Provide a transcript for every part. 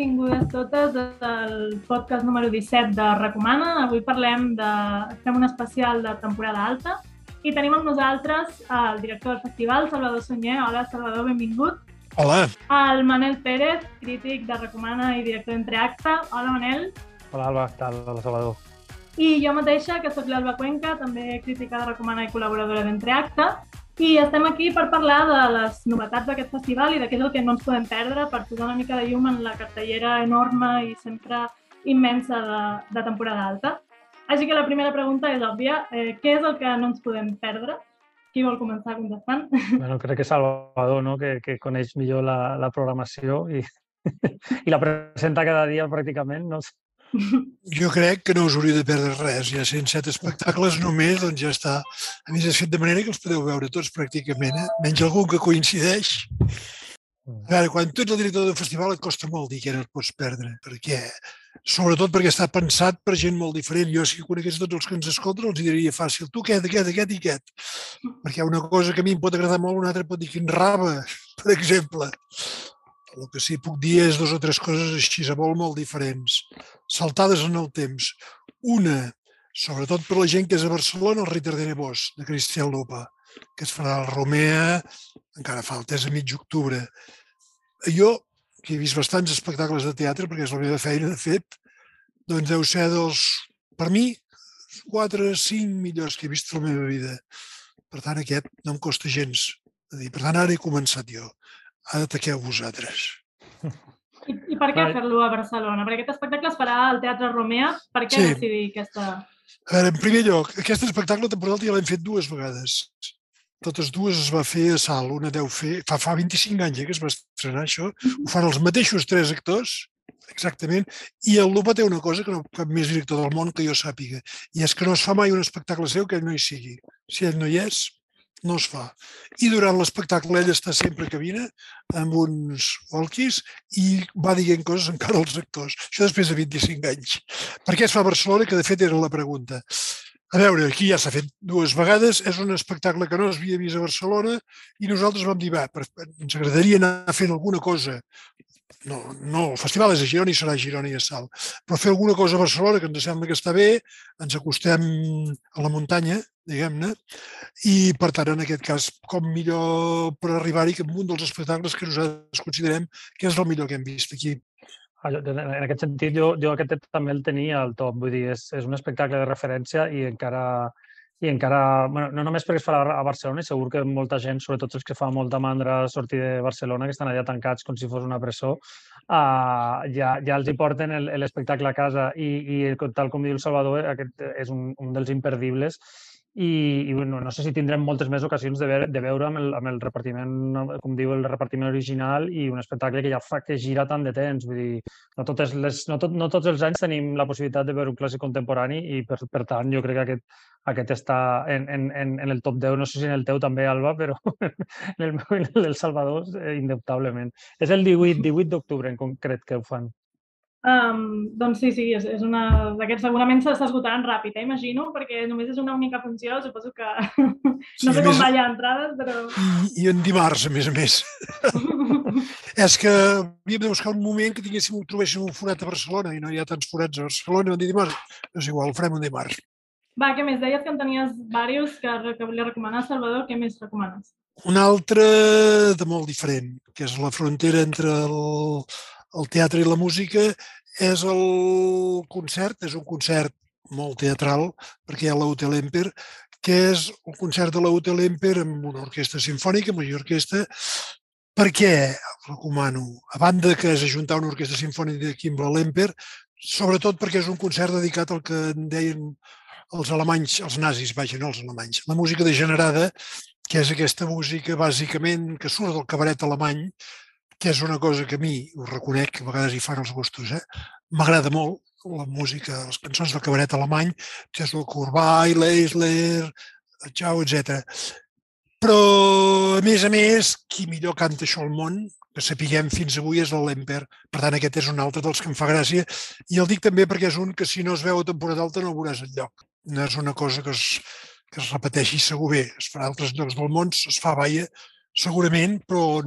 benvingudes totes al podcast número 17 de Recomana. Avui parlem de... fem un especial de temporada alta i tenim amb nosaltres el director del festival, Salvador Sunyer. Hola, Salvador, benvingut. Hola. El Manel Pérez, crític de Recomana i director d'Entreacte. Hola, Manel. Hola, Alba, què tal? Hola, Salvador. I jo mateixa, que sóc l'Alba Cuenca, també crítica de Recomana i col·laboradora d'Entreacte. I estem aquí per parlar de les novetats d'aquest festival i de què és el que no ens podem perdre per posar una mica de llum en la cartellera enorme i sempre immensa de, de temporada alta. Així que la primera pregunta és òbvia. Eh, què és el que no ens podem perdre? Qui vol començar contestant? Bueno, crec que Salvador, no? que, que coneix millor la, la programació i, i la presenta cada dia pràcticament. No? Jo crec que no us hauria de perdre res. Hi ha 107 espectacles només, doncs ja està. A més, és fet de manera que els podeu veure tots pràcticament, eh? menys algun que coincideix. A veure, quan tu ets el director d'un festival et costa molt dir que no et pots perdre, perquè sobretot perquè està pensat per gent molt diferent. Jo, si conegués tots els que ens escolten, els diria fàcil. Tu aquest, aquest, aquest i aquest. Perquè una cosa que a mi em pot agradar molt, una altra pot dir quin raba, per exemple. El que sí puc dir és dos o tres coses així a molt, molt diferents, saltades en el temps. Una, sobretot per la gent que és a Barcelona, el Ritter de Nebós, de Cristian Lupa, que es farà al Romea, encara falta, és a mig octubre. Jo, que he vist bastants espectacles de teatre, perquè és la meva feina, de fet, doncs deu ser dels, per mi, quatre, cinc millors que he vist a la meva vida. Per tant, aquest no em costa gens. Per tant, ara he començat jo ara ataqueu vosaltres. I, I per què fer-lo a Barcelona? Perquè aquest espectacle es farà al Teatre Romea. Per què sí. decidir aquesta... A veure, en primer lloc, aquest espectacle temporal ja l'hem fet dues vegades. Totes dues es va fer a Sal. Una deu fer... Fa, fa 25 anys eh, que es va estrenar això. Ho fan els mateixos tres actors, exactament, i el Lupa té una cosa que no cap més director del món que jo sàpiga, i és que no es fa mai un espectacle seu que ell no hi sigui. Si ell no hi és, no es fa. I durant l'espectacle ell està sempre a cabina amb uns walkies i va dient coses encara als actors. Això després de 25 anys. Per què es fa a Barcelona? Que de fet era la pregunta. A veure, aquí ja s'ha fet dues vegades, és un espectacle que no es havia vist a Barcelona i nosaltres vam dir, va, ens agradaria anar fent alguna cosa no, no, el festival és a Girona i serà a Girona i a Sal, però fer alguna cosa a Barcelona que ens sembla que està bé, ens acostem a la muntanya, diguem-ne, i per tant, en aquest cas, com millor per arribar-hi que un dels espectacles que nosaltres considerem que és el millor que hem vist aquí. En aquest sentit, jo, jo aquest també el tenia al top, vull dir, és, és un espectacle de referència i encara, i encara, bueno, no només perquè es farà a Barcelona, segur que molta gent, sobretot els que fa molta mandra sortir de Barcelona, que estan allà tancats com si fos una presó, uh, ja, ja els hi porten l'espectacle a casa. I, i tal com diu el Salvador, aquest és un, un dels imperdibles i, i bueno, no sé si tindrem moltes més ocasions de, veure, de veure amb el, amb el repartiment, com diu, el repartiment original i un espectacle que ja fa que gira tant de temps. Vull dir, no, totes les, no, tot, no tots els anys tenim la possibilitat de veure un clàssic contemporani i, per, per tant, jo crec que aquest, aquest està en, en, en el top 10. No sé si en el teu també, Alba, però en el meu i en el del Salvador, eh, indubtablement. És el 18, 18 d'octubre en concret que ho fan. Um, doncs sí, sí, és, és una d'aquests segurament s'esgotaran ràpid, eh, imagino, perquè només és una única funció, suposo que no sí, sé com allà entrades, però... I, I en dimarts, a més a més. és que havíem de buscar un moment que tinguéssim, trobéssim un forat a Barcelona i no hi ha tants forats a Barcelona, i dimarts, és igual, farem un dimarts. Va, què més? Deies que en tenies diversos que, que volia recomanar, Salvador, què més recomanes? Un altre de molt diferent, que és la frontera entre el, el teatre i la música és el concert, és un concert molt teatral, perquè hi ha l'Hotel Emper, que és un concert de l'Hotel Emper amb una orquestra sinfònica, amb una orquestra. Per què el recomano? A banda que és ajuntar una orquestra sinfònica aquí amb l'Emper, sobretot perquè és un concert dedicat al que en deien els alemanys, els nazis, vaja, no els alemanys, la música degenerada, que és aquesta música bàsicament que surt del cabaret alemany, que és una cosa que a mi, ho reconec, que a vegades hi fan els gustos, eh? m'agrada molt la música, les cançons del cabaret alemany, és el Corbay, l'Eisler, Chau, etc. Però, a més a més, qui millor canta això al món, que sapiguem fins avui, és el Lemper. Per tant, aquest és un altre dels que em fa gràcia. I el dic també perquè és un que si no es veu a temporada alta no ho veuràs enlloc. No és una cosa que es, que es repeteixi segur bé. Es farà a altres llocs del món, es fa, vaia, segurament, però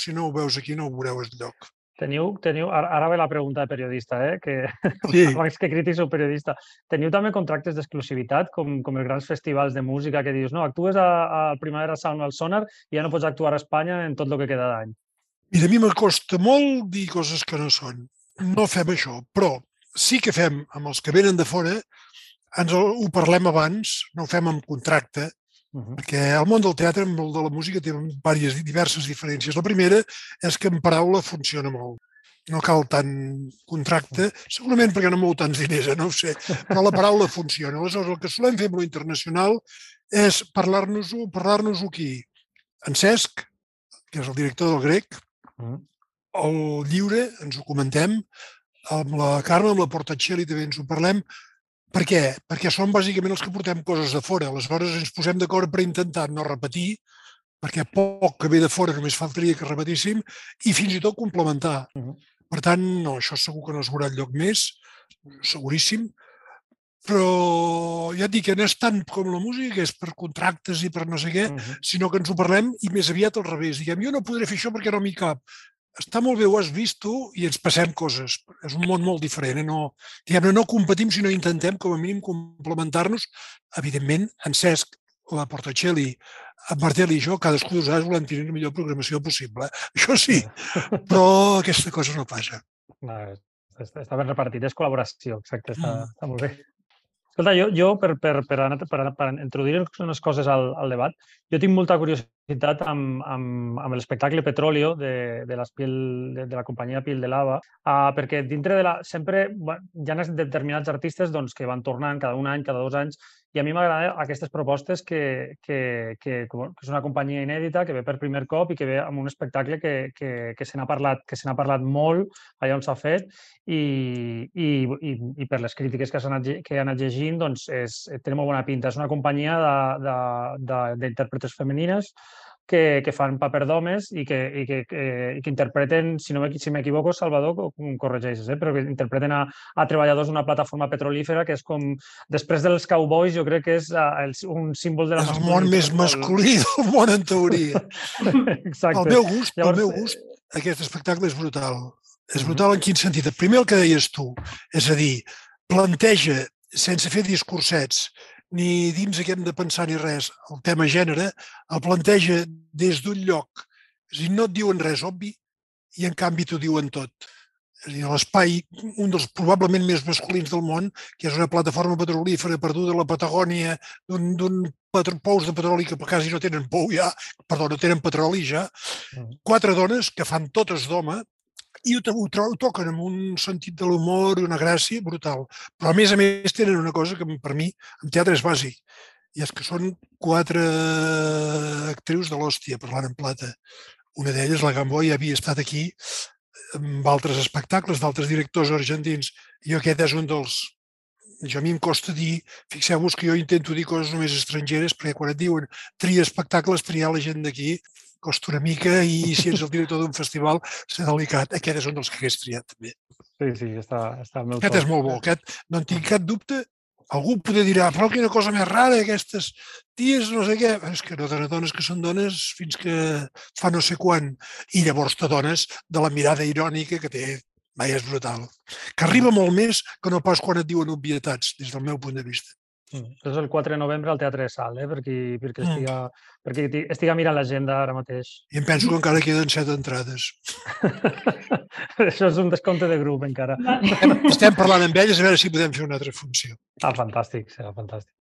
si no ho veus aquí no ho veureu lloc. Teniu, teniu, ara ve la pregunta de periodista, eh? que Sí. abans que crític sou periodista. Teniu també contractes d'exclusivitat, com, com els grans festivals de música que dius, no, actues al Primavera Sound al Sonar i ja no pots actuar a Espanya en tot el que queda d'any. Mira, a mi m'acosta molt dir coses que no són. No fem això, però sí que fem amb els que venen de fora, ens ho parlem abans, no ho fem amb contracte, Uh -huh. perquè el món del teatre amb el de la música té diverses, diverses diferències. La primera és que en paraula funciona molt. No cal tant contracte, segurament perquè no mou tants diners, eh? no ho sé, però la paraula funciona. Aleshores, el que solem fer amb lo internacional és parlar-nos-ho parlar, -nos, aquí. En Cesc, que és el director del grec, el lliure, ens ho comentem, amb la Carme, amb la Portacelli també ens ho parlem, per què? Perquè som bàsicament els que portem coses de fora. Aleshores ens posem d'acord per intentar no repetir, perquè poc que ve de fora només faltaria que repetíssim, i fins i tot complementar. Uh -huh. Per tant, no, això segur que no es veurà lloc més, seguríssim, però ja et dic que no és tant com la música, que és per contractes i per no sé què, Uh -huh. sinó que ens ho parlem i més aviat al revés. Diguem, jo no podré fer això perquè no m'hi cap. Està molt bé, ho has vist tu i ens passem coses. És un món molt diferent. Eh? No, diguem no competim, sinó intentem com a mínim complementar-nos. Evidentment, en Cesc, la Portacelli, en Martel i jo, cadascú de nosaltres volem tenir la millor programació possible. Això sí, però aquesta cosa no passa. No, està, està ben repartit, és col·laboració, exacte, està, Mm. està molt bé. Escolta, jo, jo per, per, per, anar, per, per introduir unes coses al, al debat, jo tinc molta curiositat amb, amb, amb l'espectacle Petróleo de, de, l'Espiel, de, de la companyia Pil de Lava, uh, perquè dintre de la... Sempre bueno, hi ha determinats artistes doncs, que van tornant cada un any, cada dos anys, i a mi m'agraden aquestes propostes que, que, que, que és una companyia inèdita, que ve per primer cop i que ve amb un espectacle que, que, que se n'ha parlat, que se n'ha parlat molt allà on s'ha fet i, i, i, i per les crítiques que, anat, que he anat llegint doncs és, té molt bona pinta. És una companyia d'intèrpretes femenines que, que fan paper d'homes i, que, i que, que, i que interpreten, si no si m'equivoco, Salvador, corregeixes, eh? però que interpreten a, a treballadors d'una plataforma petrolífera que és com, després dels cowboys, jo crec que és uh, el, un símbol de la És el món més masculí del món, en teoria. Exacte. Al meu gust, al Llavors, meu gust, aquest espectacle és brutal. És brutal en quin sentit? Primer el que deies tu, és a dir, planteja, sense fer discursets, ni dins que hem de pensar ni res, el tema gènere, el planteja des d'un lloc. És a dir, no et diuen res obvi i en canvi t'ho diuen tot. És a dir, l'espai, un dels probablement més masculins del món, que és una plataforma petrolífera perduda a la Patagònia, d'un pous de petroli que quasi no tenen pou ja, perdó, no tenen petroli ja, quatre dones que fan totes d'home, i ho, ho, ho toquen amb un sentit de l'humor i una gràcia brutal. Però a més a més tenen una cosa que per mi en teatre és bàsic, i és que són quatre actrius de l'hòstia parlant en plata. Una d'elles, la Gamboa, ja havia estat aquí amb altres espectacles d'altres directors argentins i aquest és un dels... Jo a mi em costa dir, fixeu-vos que jo intento dir coses només estrangeres perquè quan et diuen tria espectacles, triar la gent d'aquí costa una mica i si ets el director d'un festival s'ha delicat. Aquest és un dels que hagués triat també. Sí, sí, està, està meu Aquest és molt bo. Aquest no en tinc cap dubte. Algú poder dirà, però quina cosa més rara, aquestes ties, no sé què. És que no dones dones que són dones fins que fa no sé quan. I llavors te dones de la mirada irònica que té mai és brutal. Que arriba molt més que no pas quan et diuen obvietats, des del meu punt de vista. Això és el 4 de novembre al Teatre de Sal, eh? perquè, perquè, estiga, mm. perquè estiga mirant l'agenda ara mateix. I em penso que encara queden set entrades. Això és un descompte de grup, encara. Estem, estem parlant amb elles a veure si podem fer una altra funció. Ah, fantàstic, serà fantàstic.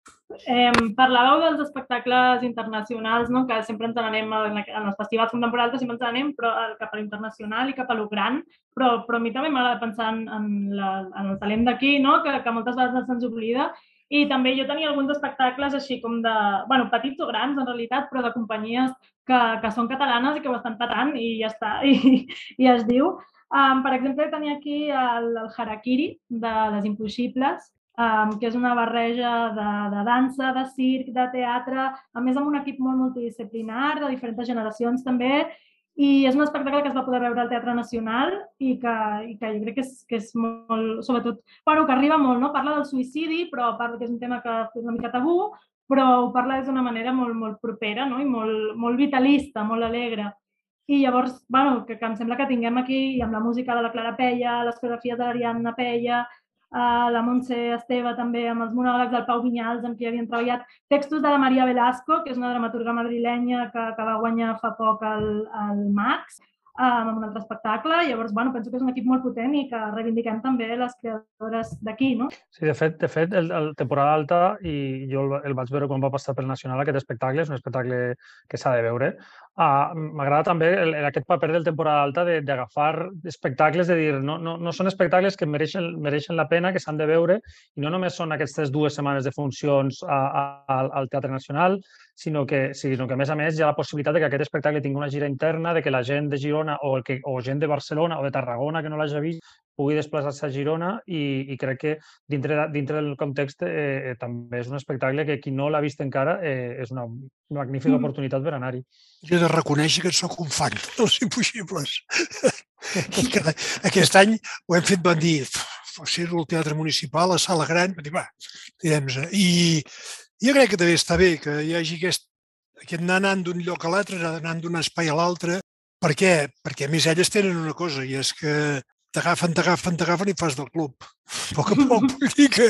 Eh, parlàveu dels espectacles internacionals, no? que sempre ens n'anem en, en els festivals contemporanis, que sempre ens n'anem però, cap a l'internacional i cap a lo gran, però, però a mi també m'agrada pensar en, en, la, en el talent d'aquí, no? que, que moltes vegades se'ns oblida, i també jo tenia alguns espectacles així com de, bueno, petits o grans en realitat, però de companyies que, que són catalanes i que ho estan patant i ja està, i, i es diu. Um, per exemple, tenia aquí el, el Harakiri de Les Impossibles, um, que és una barreja de, de dansa, de circ, de teatre, a més amb un equip molt multidisciplinar, de diferents generacions també, i és un espectacle que es va poder veure al Teatre Nacional i que, i que jo crec que és, que és molt, sobretot, bueno, que arriba molt, no? Parla del suïcidi, però parla que és un tema que és una mica tabú, però ho parla d'una manera molt, molt propera no? i molt, molt vitalista, molt alegre. I llavors, bueno, que, que em sembla que tinguem aquí, amb la música de la Clara Pella, les coreografies de l'Ariadna Pella, uh, la Montse Esteve també amb els monòlegs del Pau Vinyals amb qui havien treballat, textos de la Maria Velasco, que és una dramaturga madrilenya que, que va guanyar fa poc el, el Max, um, amb un altre espectacle. Llavors, bueno, penso que és un equip molt potent i que reivindiquem també les creadores d'aquí, no? Sí, de fet, de fet el, el temporada alta, i jo el, el vaig veure quan va passar pel Nacional, aquest espectacle, és un espectacle que s'ha de veure. Uh, M'agrada també el, aquest paper del temporada alta d'agafar espectacles, de dir, no, no, no són espectacles que mereixen, mereixen la pena, que s'han de veure, i no només són aquestes dues setmanes de funcions a, a, al Teatre Nacional, sinó que, sinó que, a més a més, hi ha la possibilitat de que aquest espectacle tingui una gira interna, de que la gent de Girona o, el que, o gent de Barcelona o de Tarragona que no l'hagi vist pugui desplaçar-se a Girona i, i crec que dintre, dintre del context eh, també és un espectacle que qui no l'ha vist encara eh, és una magnífica mm. oportunitat per anar-hi. Jo he de reconèixer que sóc un fan dels impossibles. I que aquest any ho hem fet, van dir, ser el Teatre Municipal, a Sala Gran, van dir, va, tirem-nos. I jo crec que també està bé que hi hagi aquest, aquest anar anant d'un lloc a l'altre, anar anant d'un espai a l'altre. Per què? Perquè a més elles tenen una cosa i és que t'agafen, t'agafen, t'agafen i fas del club. A poc a poc vull dir que...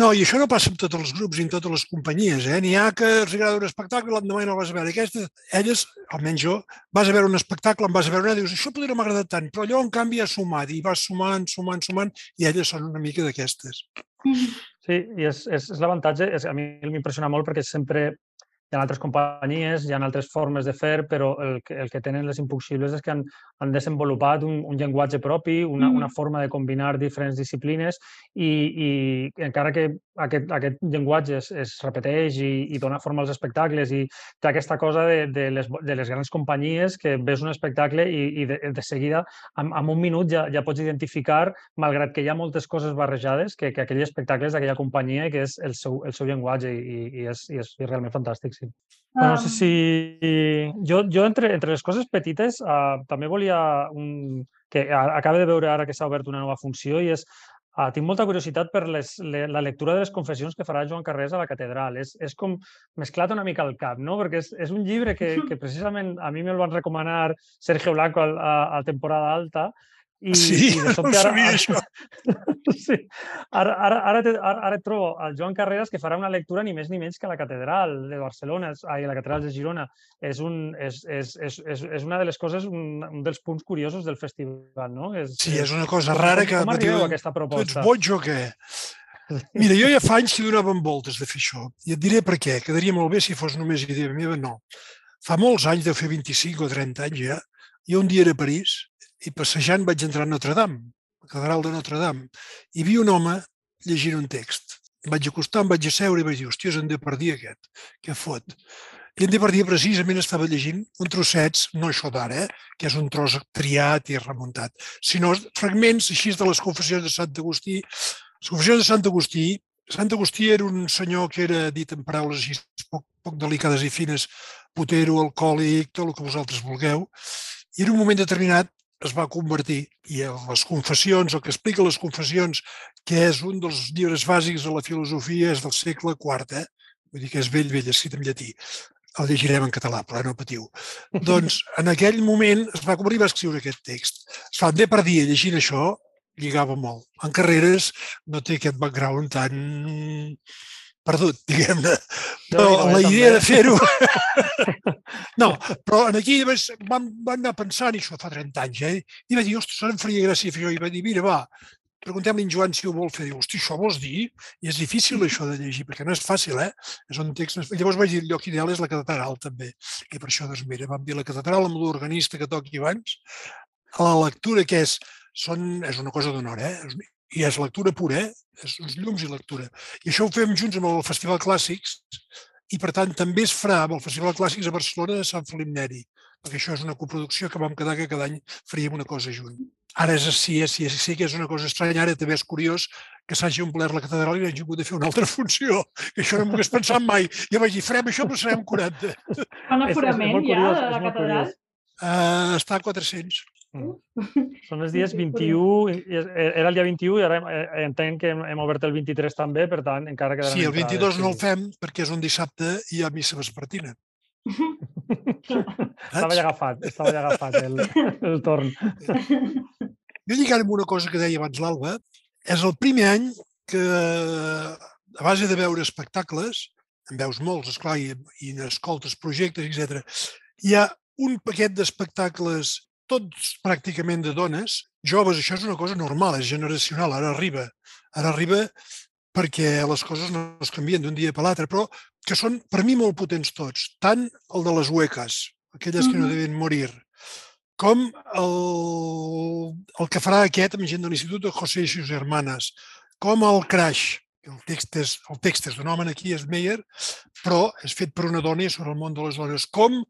No, i això no passa amb tots els grups i en totes les companyies. Eh? N'hi ha que els agrada un espectacle i l'endemà no el vas a veure. Aquestes, elles, almenys jo, vas a veure un espectacle, en vas a veure una, dius, això potser no m'ha agradat tant, però allò en canvi ha sumat i vas sumant, sumant, sumant i elles són una mica d'aquestes. Sí, i és, és, és l'avantatge, a mi m'impressiona molt perquè sempre hi ha altres companyies, hi ha altres formes de fer, però el que, el que tenen les impossibles és que han, han desenvolupat un, un llenguatge propi, una, mm. una forma de combinar diferents disciplines i, i encara que aquest, aquest llenguatge es, es repeteix i, i dona forma als espectacles i té aquesta cosa de, de, les, de les grans companyies que ves un espectacle i, i de, de seguida, en, en un minut ja, ja pots identificar, malgrat que hi ha moltes coses barrejades, que, que aquell espectacle és d'aquella companyia i que és el seu, el seu llenguatge i, i, és, i és realment fantàstic, sí. Um... No sé si... Jo, jo entre, entre les coses petites, uh, també volia un, que acaba de veure ara que s'ha obert una nova funció i és Uh, tinc molta curiositat per les, le, la lectura de les confessions que farà Joan Carrés a la catedral. És, és com mesclat una mica al cap, no? Perquè és, és un llibre que, que precisament a mi me'l van recomanar Sergio Blanco a, a, a temporada alta i, sí, i de sobte, no sabia ara, això. sí. Ara, ara, ara, te, ara, ara et trobo el Joan Carreras que farà una lectura ni més ni menys que la catedral de Barcelona, ai, la catedral de Girona. És, un, és, és, és, és, és una de les coses, un, un dels punts curiosos del festival, no? És, sí, és una cosa com, rara que... Com arribeu a aquesta proposta? Tu ets boig o què? Mira, jo ja fa anys que donaven voltes de fer això. I et diré per què. Quedaria molt bé si fos només idea meva. No. Fa molts anys, deu fer 25 o 30 anys ja, jo un dia era a París i passejant vaig entrar a Notre Dame, la catedral de Notre Dame, i vi un home llegint un text. Em vaig acostar, em vaig asseure i vaig dir, hòstia, és en Depardieu aquest, què fot? I en Depardieu precisament estava llegint un trossets, no això d'ara, eh, que és un tros triat i remuntat, sinó fragments així de les confessions de Sant Agustí. Les confessions de Sant Agustí, Sant Agustí era un senyor que era, dit en paraules així poc, poc delicades i fines, potero, alcohòlic, tot el que vosaltres vulgueu, i en un moment determinat es va convertir i les confessions, el que explica les confessions, que és un dels llibres bàsics de la filosofia, és del segle IV, eh? vull dir que és vell, vell, escrit en llatí. El llegirem en català, però no patiu. Doncs en aquell moment es va convertir va escriure aquest text. Es fa de per dia llegint això, lligava molt. En carreres no té aquest background tan perdut, diguem-ne. Però no, la idea de fer-ho... no, però aquí vam, vam anar pensant, i això fa 30 anys, eh? i va dir, ostres, em faria gràcia fer això. I va dir, mira, va, preguntem-li en Joan si ho vol fer. Diu, hosti, això vols dir? I és difícil això de llegir, perquè no és fàcil, eh? És un text... Llavors vaig dir, el lloc ideal és la catedral, també. I per això, doncs, mira, vam dir la catedral amb l'organista que toqui abans, a la lectura que és, són, és una cosa d'honor, eh? I és lectura pura, eh? és uns llums i lectura. I això ho fem junts amb el Festival Clàssics i, per tant, també es farà amb el Festival Clàssics a Barcelona de Sant Felip Neri, perquè això és una coproducció que vam quedar que cada any faríem una cosa junt. Ara és així, és, sí, sí que és una cosa estranya, ara també és curiós que s'hagi omplert la catedral i hagi hagut de fer una altra funció, que això no m'ho hagués pensat mai. Jo vaig dir, farem això, però serem 40. Quan aforament ja de la catedral? Uh, està a 400. Mm. Són els dies 21, era el dia 21 i ara eh, entenc que hem obert el 23 també, per tant, encara quedaran Sí, el 22 entrades, no el fem perquè és un dissabte i hi ha missa vespertina. estava ja agafat, estava ja agafat el, el torn. Jo lligant amb una cosa que deia abans l'Alba, és el primer any que, a base de veure espectacles, en veus molts, esclar, i, i escoltes projectes, etc. Hi ha un paquet d'espectacles, tots pràcticament de dones, joves, això és una cosa normal, és generacional, ara arriba. Ara arriba perquè les coses no es canvien d'un dia per l'altre, però que són per mi molt potents tots, tant el de les hueques, aquelles que no deuen morir, com el, el que farà aquest amb gent de l'Institut de José i sus hermanes, com el Crash, el text és, el text és d'un home aquí, és Meyer, però és fet per una dona i sobre el món de les dones, com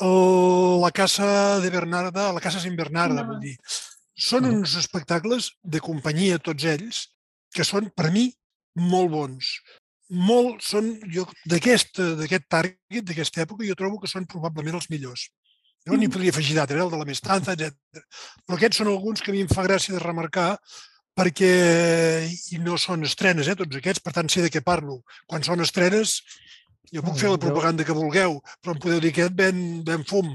el, la Casa de Bernarda, la Casa Sin Bernarda, vull dir. Són uns espectacles de companyia, tots ells, que són, per mi, molt bons. Molt, són, jo, d'aquest target, d'aquesta època, jo trobo que són probablement els millors. Jo n'hi podria afegir d'altres, el de la Mestanza, etc. Però aquests són alguns que a mi em fa gràcia de remarcar perquè i no són estrenes, eh, tots aquests, per tant sé de què parlo. Quan són estrenes, jo puc fer la propaganda que vulgueu, però em podeu dir aquest ben, ben fum,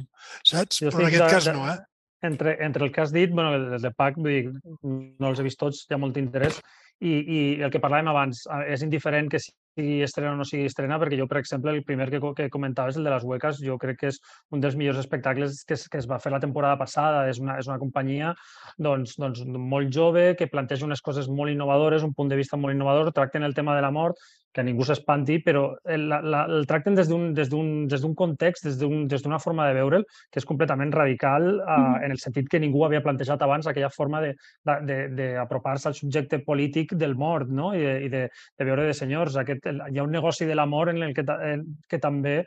saps? Però en aquest de, cas no, eh? Entre, entre el que has dit, bueno, el de PAC, vull dir, no els he vist tots, hi ha molt interès, i, i el que parlàvem abans, és indiferent que sigui estrena o no sigui estrena, perquè jo, per exemple, el primer que, que comentaves, el de les hueques, jo crec que és un dels millors espectacles que es, que es va fer la temporada passada. És una, és una companyia doncs, doncs, molt jove, que planteja unes coses molt innovadores, un punt de vista molt innovador, tracten el tema de la mort que ningú s'espanti, però el, la, el tracten des d'un context, des d'una forma de veure'l, que és completament radical, eh, mm. en el sentit que ningú havia plantejat abans aquella forma d'apropar-se al subjecte polític del mort no? I, de, i de, de veure de senyors. Aquest, hi ha un negoci de l'amor en el que, en, que també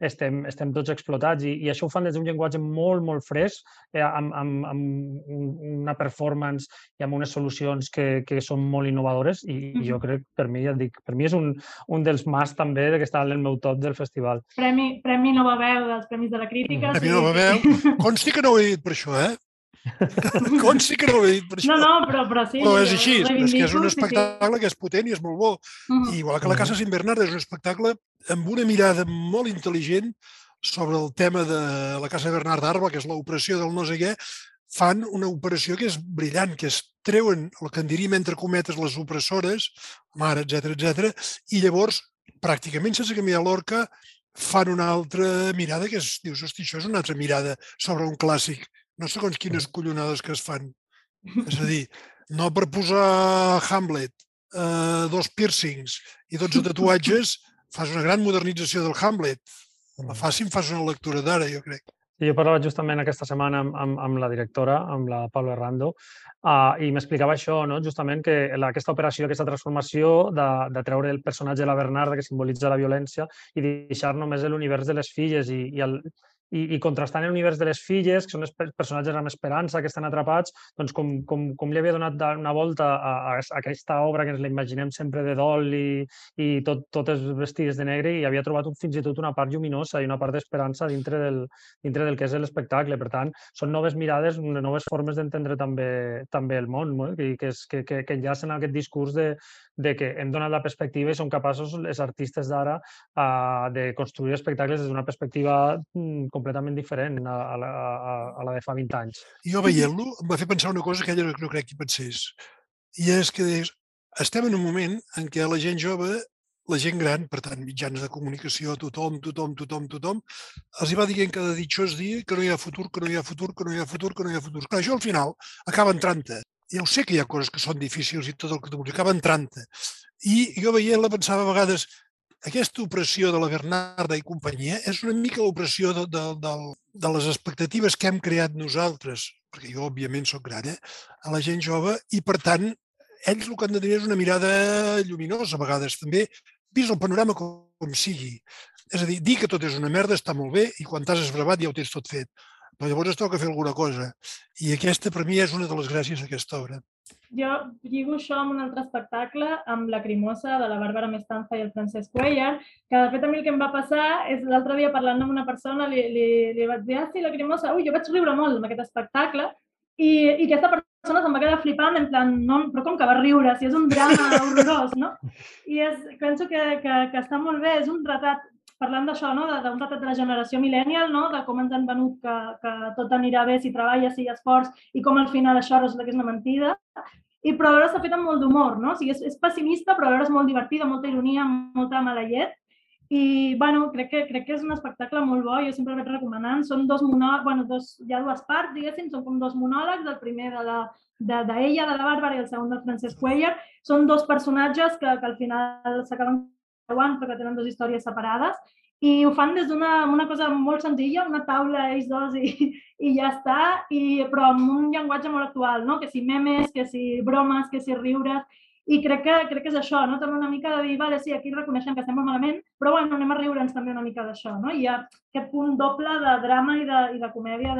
estem, estem tots explotats i, i això ho fan des d'un llenguatge molt, molt fresc, eh, amb, amb, amb una performance i amb unes solucions que, que són molt innovadores i, mm -hmm. jo crec, per mi, ja et dic, per mi és un, un dels mas també que està en el meu top del festival. Premi, Premi Nova Veu dels Premis de la Crítica. Premi sí. Nova Veu. Consti que no ho he dit per això, eh? Consti que no ho he dit per això. No, no, però, però sí. Però és així, és que és un espectacle sí, sí. que és potent i és molt bo. Uh -huh. I igual que la Casa Sin Bernard és un espectacle amb una mirada molt intel·ligent sobre el tema de la Casa Bernard d'Arba, que és l'operació del no sé què, fan una operació que és brillant, que es treuen el que en diríem entre cometes les opressores, mare, etc etc, i llavors, pràcticament sense canviar l'orca, fan una altra mirada que és, dius, hosti, això és una altra mirada sobre un clàssic, no segons quines collonades que es fan. És a dir, no per posar Hamlet, eh, dos piercings i 12 tatuatges, fas una gran modernització del Hamlet. La mm. fàcil fas una lectura d'ara, jo crec. Jo parlava justament aquesta setmana amb, amb, amb la directora, amb la Paula Errando, uh, i m'explicava això, no? justament que la, aquesta operació, aquesta transformació de, de treure el personatge de la Bernarda, que simbolitza la violència, i deixar només l'univers de les filles i, i el, i, i contrastant l'univers de les filles, que són els personatges amb esperança, que estan atrapats, doncs com, com, com li havia donat una volta a, a, aquesta obra que ens la imaginem sempre de dol i, i tot, totes vestides de negre i havia trobat un, fins i tot una part lluminosa i una part d'esperança dintre, del, dintre del que és l'espectacle. Per tant, són noves mirades, noves formes d'entendre també, també el món, no? que, que, que, que, que enllacen aquest discurs de, de que hem donat la perspectiva i som capaços, els artistes d'ara, de construir espectacles des d'una perspectiva mm, completament diferent a, a, a, a la de fa 20 anys. Jo veient-lo em va fer pensar una cosa que ella no crec que pensés. I és que estem en un moment en què la gent jove la gent gran, per tant, mitjans de comunicació, tothom, tothom, tothom, tothom, els hi va dient cada ditxós dia que no hi ha futur, que no hi ha futur, que no hi ha futur, que no hi ha futur. Clar, això al final acaba entrant-te ja ho sé que hi ha coses que són difícils i tot el que tu acaba entrant-te. I jo veient-la pensava a vegades, aquesta operació de la Bernarda i companyia és una mica l'operació de, de, de, de les expectatives que hem creat nosaltres, perquè jo, òbviament, sóc gran, eh? a la gent jove, i, per tant, ells el que han de tenir és una mirada lluminosa, a vegades, també, vist el panorama com, com sigui. És a dir, dir que tot és una merda està molt bé i quan t'has esbravat ja ho tens tot fet però llavors es toca fer alguna cosa. I aquesta, per mi, és una de les gràcies d'aquesta obra. Jo lligo això amb un altre espectacle, amb La Crimosa, de la Bàrbara Mestanza i el Francesc Cuellar, que de fet a mi el que em va passar és l'altre dia parlant amb una persona, li, li, li vaig dir, ah, sí, La Crimosa, ui, jo vaig riure molt amb aquest espectacle, i, i aquesta persona se'm va quedar flipant, en plan, no, però com que va riure, si és un drama horrorós, no? I és, penso que, que, que està molt bé, és un retrat parlant d'això, no? d'un retrat de la generació millennial, no? de com ens han venut que, que tot anirà bé si treballes, si hi ha esforç, i com al final això resulta que és una mentida. I però alhora s'ha fet amb molt d'humor, no? O sigui, és, és pessimista, però alhora és molt divertida, molta ironia, molta mala llet. I, bueno, crec que, crec que és un espectacle molt bo, jo sempre vaig recomanant. Són dos monòlegs, bueno, dos, hi ha dues parts, diguéssim, són com dos monòlegs, el primer de la de, de ella, de la Bàrbara, i el segon del Francesc Cuellar. Són dos personatges que, que al final s'acaben creuant perquè tenen dues històries separades i ho fan des d'una una cosa molt senzilla, una taula ells dos i, i ja està, i, però amb un llenguatge molt actual, no? que si memes, que si bromes, que si riures, i crec que, crec que és això, no? també una mica de dir, vale, sí, aquí reconeixem que estem molt malament, però bueno, anem a riure'ns també una mica d'això. No? I hi ha aquest punt doble de drama i de, i de comèdia,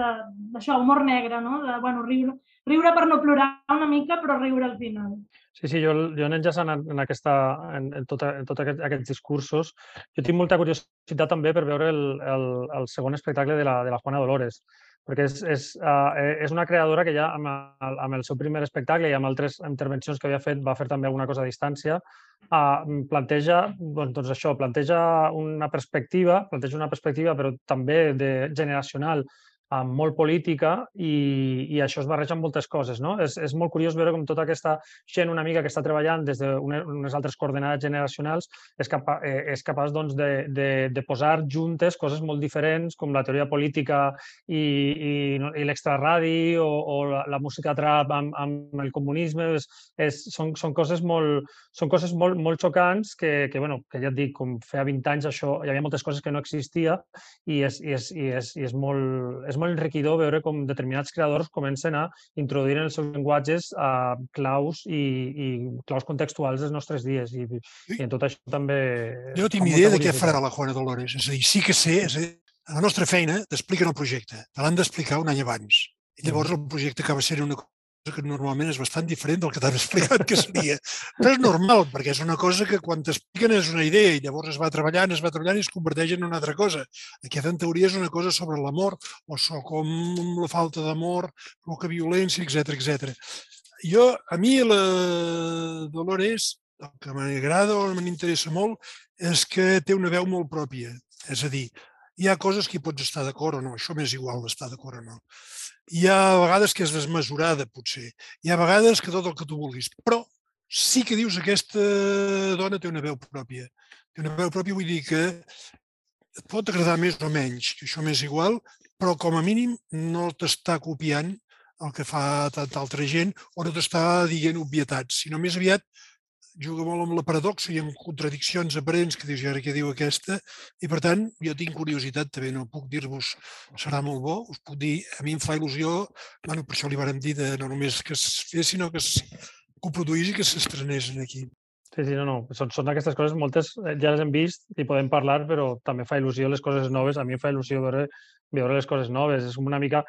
d'això, humor negre, no? de bueno, riure, riure per no plorar una mica, però riure al final. Sí, sí, jo, jo enllaçant en, en, aquesta, en, en, tot, aquest, aquests discursos, jo tinc molta curiositat també per veure el, el, el segon espectacle de la, de la Juana Dolores, perquè és, és, uh, és una creadora que ja amb el, amb el seu primer espectacle i amb altres intervencions que havia fet, va fer també alguna cosa a distància, uh, planteja, doncs, doncs això, planteja una perspectiva, planteja una perspectiva però també de, generacional amb molt política i, i això es barreja amb moltes coses. No? És, és molt curiós veure com tota aquesta gent una mica que està treballant des d'unes altres coordenades generacionals és, capa, eh, és capaç doncs, de, de, de posar juntes coses molt diferents com la teoria política i, i, i l'extraradi o, o la, la música trap amb, amb el comunisme. És, és, són, són coses molt, són coses molt, molt xocants que, que, bueno, que ja et dic, com feia 20 anys això, hi havia moltes coses que no existia i és, i és, i és, i és molt, és és molt enriquidor veure com determinats creadors comencen a introduir en els seus llenguatges uh, claus i, i claus contextuals dels nostres dies. I, i en tot això també... Jo no tinc idea de què farà la Juana Dolores. És a dir, sí que sé, és a dir, a la nostra feina t'expliquen el projecte. Te l'han d'explicar un any abans. I llavors el projecte acaba sent una que normalment és bastant diferent del que t'han explicat que seria. Però és normal, perquè és una cosa que quan t'expliquen és una idea i llavors es va treballant, es va treballant i es converteix en una altra cosa. Aquest, en teoria, és una cosa sobre l'amor o sobre com la falta d'amor, provoca violència, etc etc. Jo, a mi, la Dolores, el que m'agrada o m'interessa molt és que té una veu molt pròpia. És a dir, hi ha coses que hi pots estar d'acord o no, això m'és igual d'estar d'acord o no hi ha vegades que és desmesurada, potser. Hi ha vegades que tot el que tu vulguis. Però sí que dius aquesta dona té una veu pròpia. Té una veu pròpia, vull dir que et pot agradar més o menys, que això m'és igual, però com a mínim no t'està copiant el que fa tanta altra gent o no t'està dient obvietats, sinó més aviat juga molt amb la paradoxa i amb contradiccions aparents que dius, i ara què diu aquesta? I per tant, jo tinc curiositat també, no puc dir-vos serà molt bo, us puc dir, a mi em fa il·lusió, bueno, per això li vàrem dir de, no només que es fes, sinó que es coproduís i que s'estrenés aquí. Sí, sí, no, no. Són, són aquestes coses, moltes eh, ja les hem vist i podem parlar, però també fa il·lusió les coses noves. A mi em fa il·lusió veure, veure les coses noves. És una mica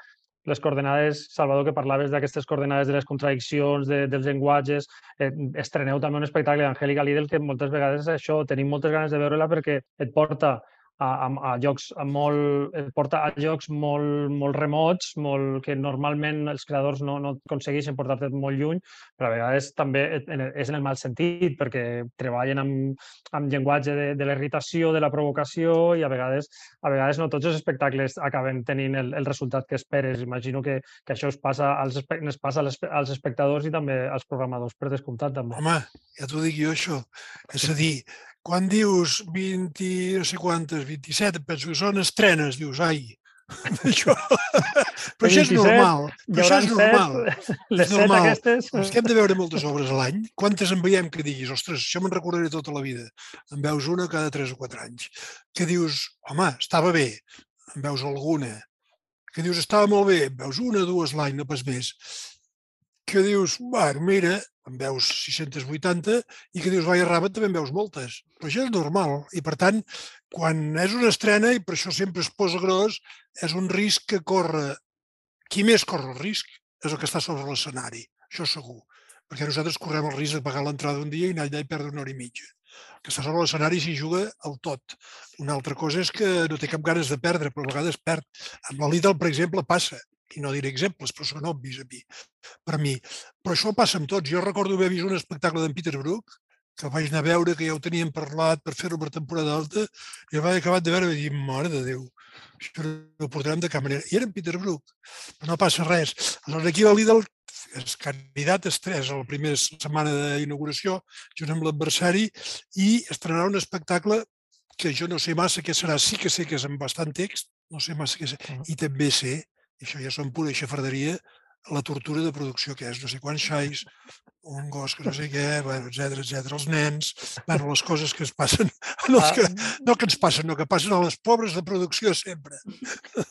les coordenades, Salvador, que parlaves d'aquestes coordenades de les contradiccions, de, dels llenguatges, eh, estreneu també un espectacle d'Angèlica Lidl que moltes vegades això, tenim moltes ganes de veure-la perquè et porta a, a, a llocs molt, et porta a llocs molt, molt remots, molt, que normalment els creadors no, no aconsegueixen portar-te molt lluny, però a vegades també és en el mal sentit, perquè treballen amb, amb llenguatge de, de l'irritació, de la provocació, i a vegades, a vegades no tots els espectacles acaben tenint el, el resultat que esperes. Imagino que, que això es passa als, es passa als espectadors i també als programadors, per descomptat. També. Home, ja t'ho dic jo, això. És a dir, quan dius 20, no sé quantes, 27, penso que són estrenes, dius, ai, això... Però això és normal. Però això és normal. Les és normal. aquestes... És que hem de veure moltes obres a l'any. Quantes en veiem que diguis, ostres, això me'n recordaré tota la vida. En veus una cada 3 o 4 anys. Que dius, home, estava bé. En veus alguna. Que dius, estava molt bé. En veus una, dues l'any, no pas més que dius, bueno, mira, en veus 680 i que dius, vaia raba, també en veus moltes. Però això és normal. I, per tant, quan és una estrena, i per això sempre es posa gros, és un risc que corre... Qui més corre el risc és el que està sobre l'escenari, això segur. Perquè nosaltres correm el risc de pagar l'entrada un dia i anar allà i perdre una hora i mitja. El que està sobre l'escenari s'hi juga el tot. Una altra cosa és que no té cap ganes de perdre, però a vegades perd. Amb la Lidl, per exemple, passa i no diré exemples, però són obvis a mi, per mi. Però això passa amb tots. Jo recordo haver vist un espectacle d'en Peter Brook, que vaig anar a veure, que ja ho teníem parlat per fer-ho per temporada alta, i el vaig acabat de veure i vaig dir, mare de Déu, això no ho portarem de cap manera. I era en Peter Brook, però no passa res. Aleshores, aquí la Lidl és candidat estrès a la primera setmana d'inauguració, junt amb l'adversari, i estrenarà un espectacle que jo no sé massa què serà. Sí que sé que és amb bastant text, no sé massa què sé. I també sé, això ja són pura xafarderia, la tortura de producció que és, no sé quants xais, un gos que no sé què, etc etc els nens, bueno, les coses que es passen, no, que, ah. no que ens passen, no que passen a les pobres de producció sempre.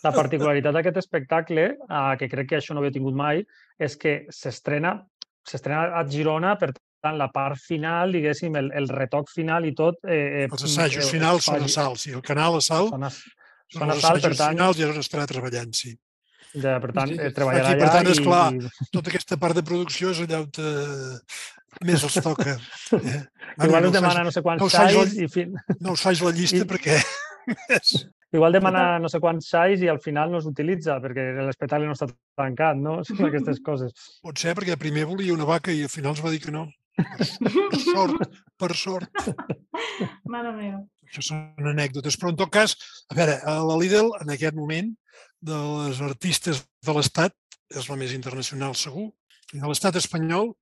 La particularitat d'aquest espectacle, eh, que crec que això no havia tingut mai, és que s'estrena s'estrena a Girona, per tant, la part final, diguéssim, el, el retoc final i tot... Eh, eh, els assajos finals són a Salt, sí, el canal a Salt són, a, són els assajos per tant, finals i és on estarà treballant, sí. Ja, per tant, eh, treballarà Aquí, per tant, és clar, i... tota aquesta part de producció és allà on te... més els toca. Eh? Igual no us demana no sé quants no xais la... i... Fin... No us faig la llista I... perquè... Igual demana no sé quants xais i al final no s'utilitza perquè l'espectacle no està tancat, no? Són aquestes coses. Pot ser perquè primer volia una vaca i al final es va dir que no. Per sort, per sort. Mare meva. Això són anècdotes. Però en tot cas, a veure, a la Lidl en aquest moment de les artistes de l'Estat, és la més internacional segur, i de l'Estat espanyol,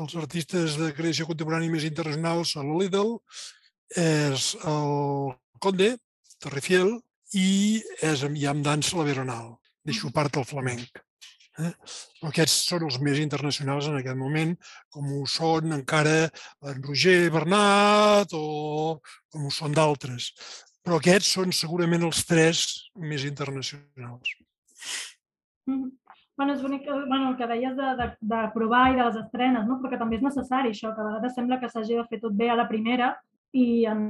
els artistes de creació contemporània més internacionals són el Lidl, és el Conde, Terrifiel, i és amb Iam Dansa la Veronal. Deixo part del flamenc. Eh? Aquests són els més internacionals en aquest moment, com ho són encara en Roger Bernat o com ho són d'altres però aquests són segurament els tres més internacionals. Mm. Bueno, és bonic bueno, el que deies de, de, de provar i de les estrenes, no? però que també és necessari això, que a vegades sembla que s'hagi de fer tot bé a la primera i en,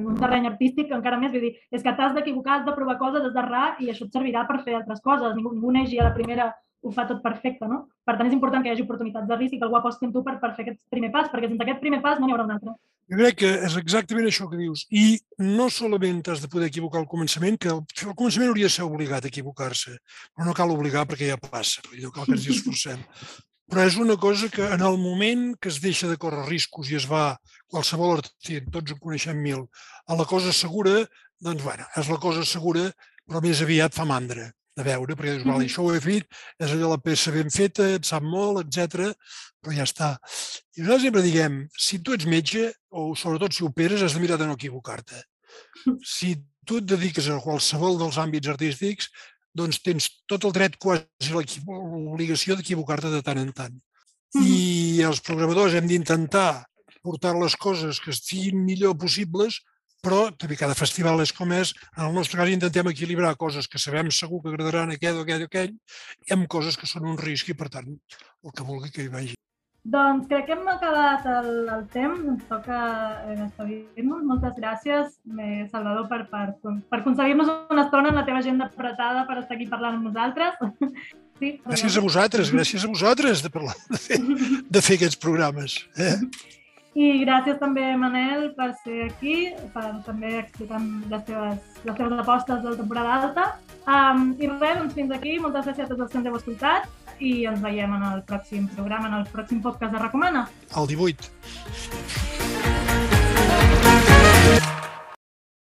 en un terreny artístic encara més, vull dir, és que t'has d'equivocar, has de provar coses, has d'errar i això et servirà per fer altres coses. Ningú, ningú neix i a la primera ho fa tot perfecte, no? Per tant, és important que hi hagi oportunitats de risc i que algú aposti en tu per, per fer aquest primer pas, perquè sense aquest primer pas no n'hi haurà un altre. Jo crec que és exactament això que dius. I no solament has de poder equivocar al començament, que el començament hauria de ser obligat a equivocar-se, però no cal obligar perquè ja passa, no cal que ens hi esforcem. Però és una cosa que en el moment que es deixa de córrer riscos i es va, qualsevol artista, tots en coneixem mil, a la cosa segura, doncs, bueno, és la cosa segura, però més aviat fa mandra de veure, perquè dius, vale, això ho he fet, és allò la peça ben feta, et sap molt, etc. però ja està. I nosaltres sempre diguem, si tu ets metge, o sobretot si operes, has de mirar de no equivocar-te. Si tu et dediques a qualsevol dels àmbits artístics, doncs tens tot el dret, quasi l'obligació d'equivocar-te de tant en tant. I els programadors hem d'intentar portar les coses que estiguin millor possibles però també cada festival és com és. En el nostre cas intentem equilibrar coses que sabem segur que agradaran a aquest o aquell o aquell i amb coses que són un risc i, per tant, el que vulgui que hi vagi. Doncs crec que hem acabat el, el temps, ens toca eh, despedir-nos. Moltes gràcies, eh, Salvador, per, per, per concedir-nos una estona en la teva agenda apretada per estar aquí parlant amb nosaltres. Sí, gràcies a vosaltres, gràcies a vosaltres de, parlar, de, fer, de fer aquests programes. Eh? I gràcies també, Manel, per ser aquí, per també explicar les teves, les teves apostes de la temporada alta. Um, I res, doncs fins aquí. Moltes gràcies a tots els que ens heu escoltat i ens veiem en el pròxim programa, en el pròxim podcast de Recomana. El 18.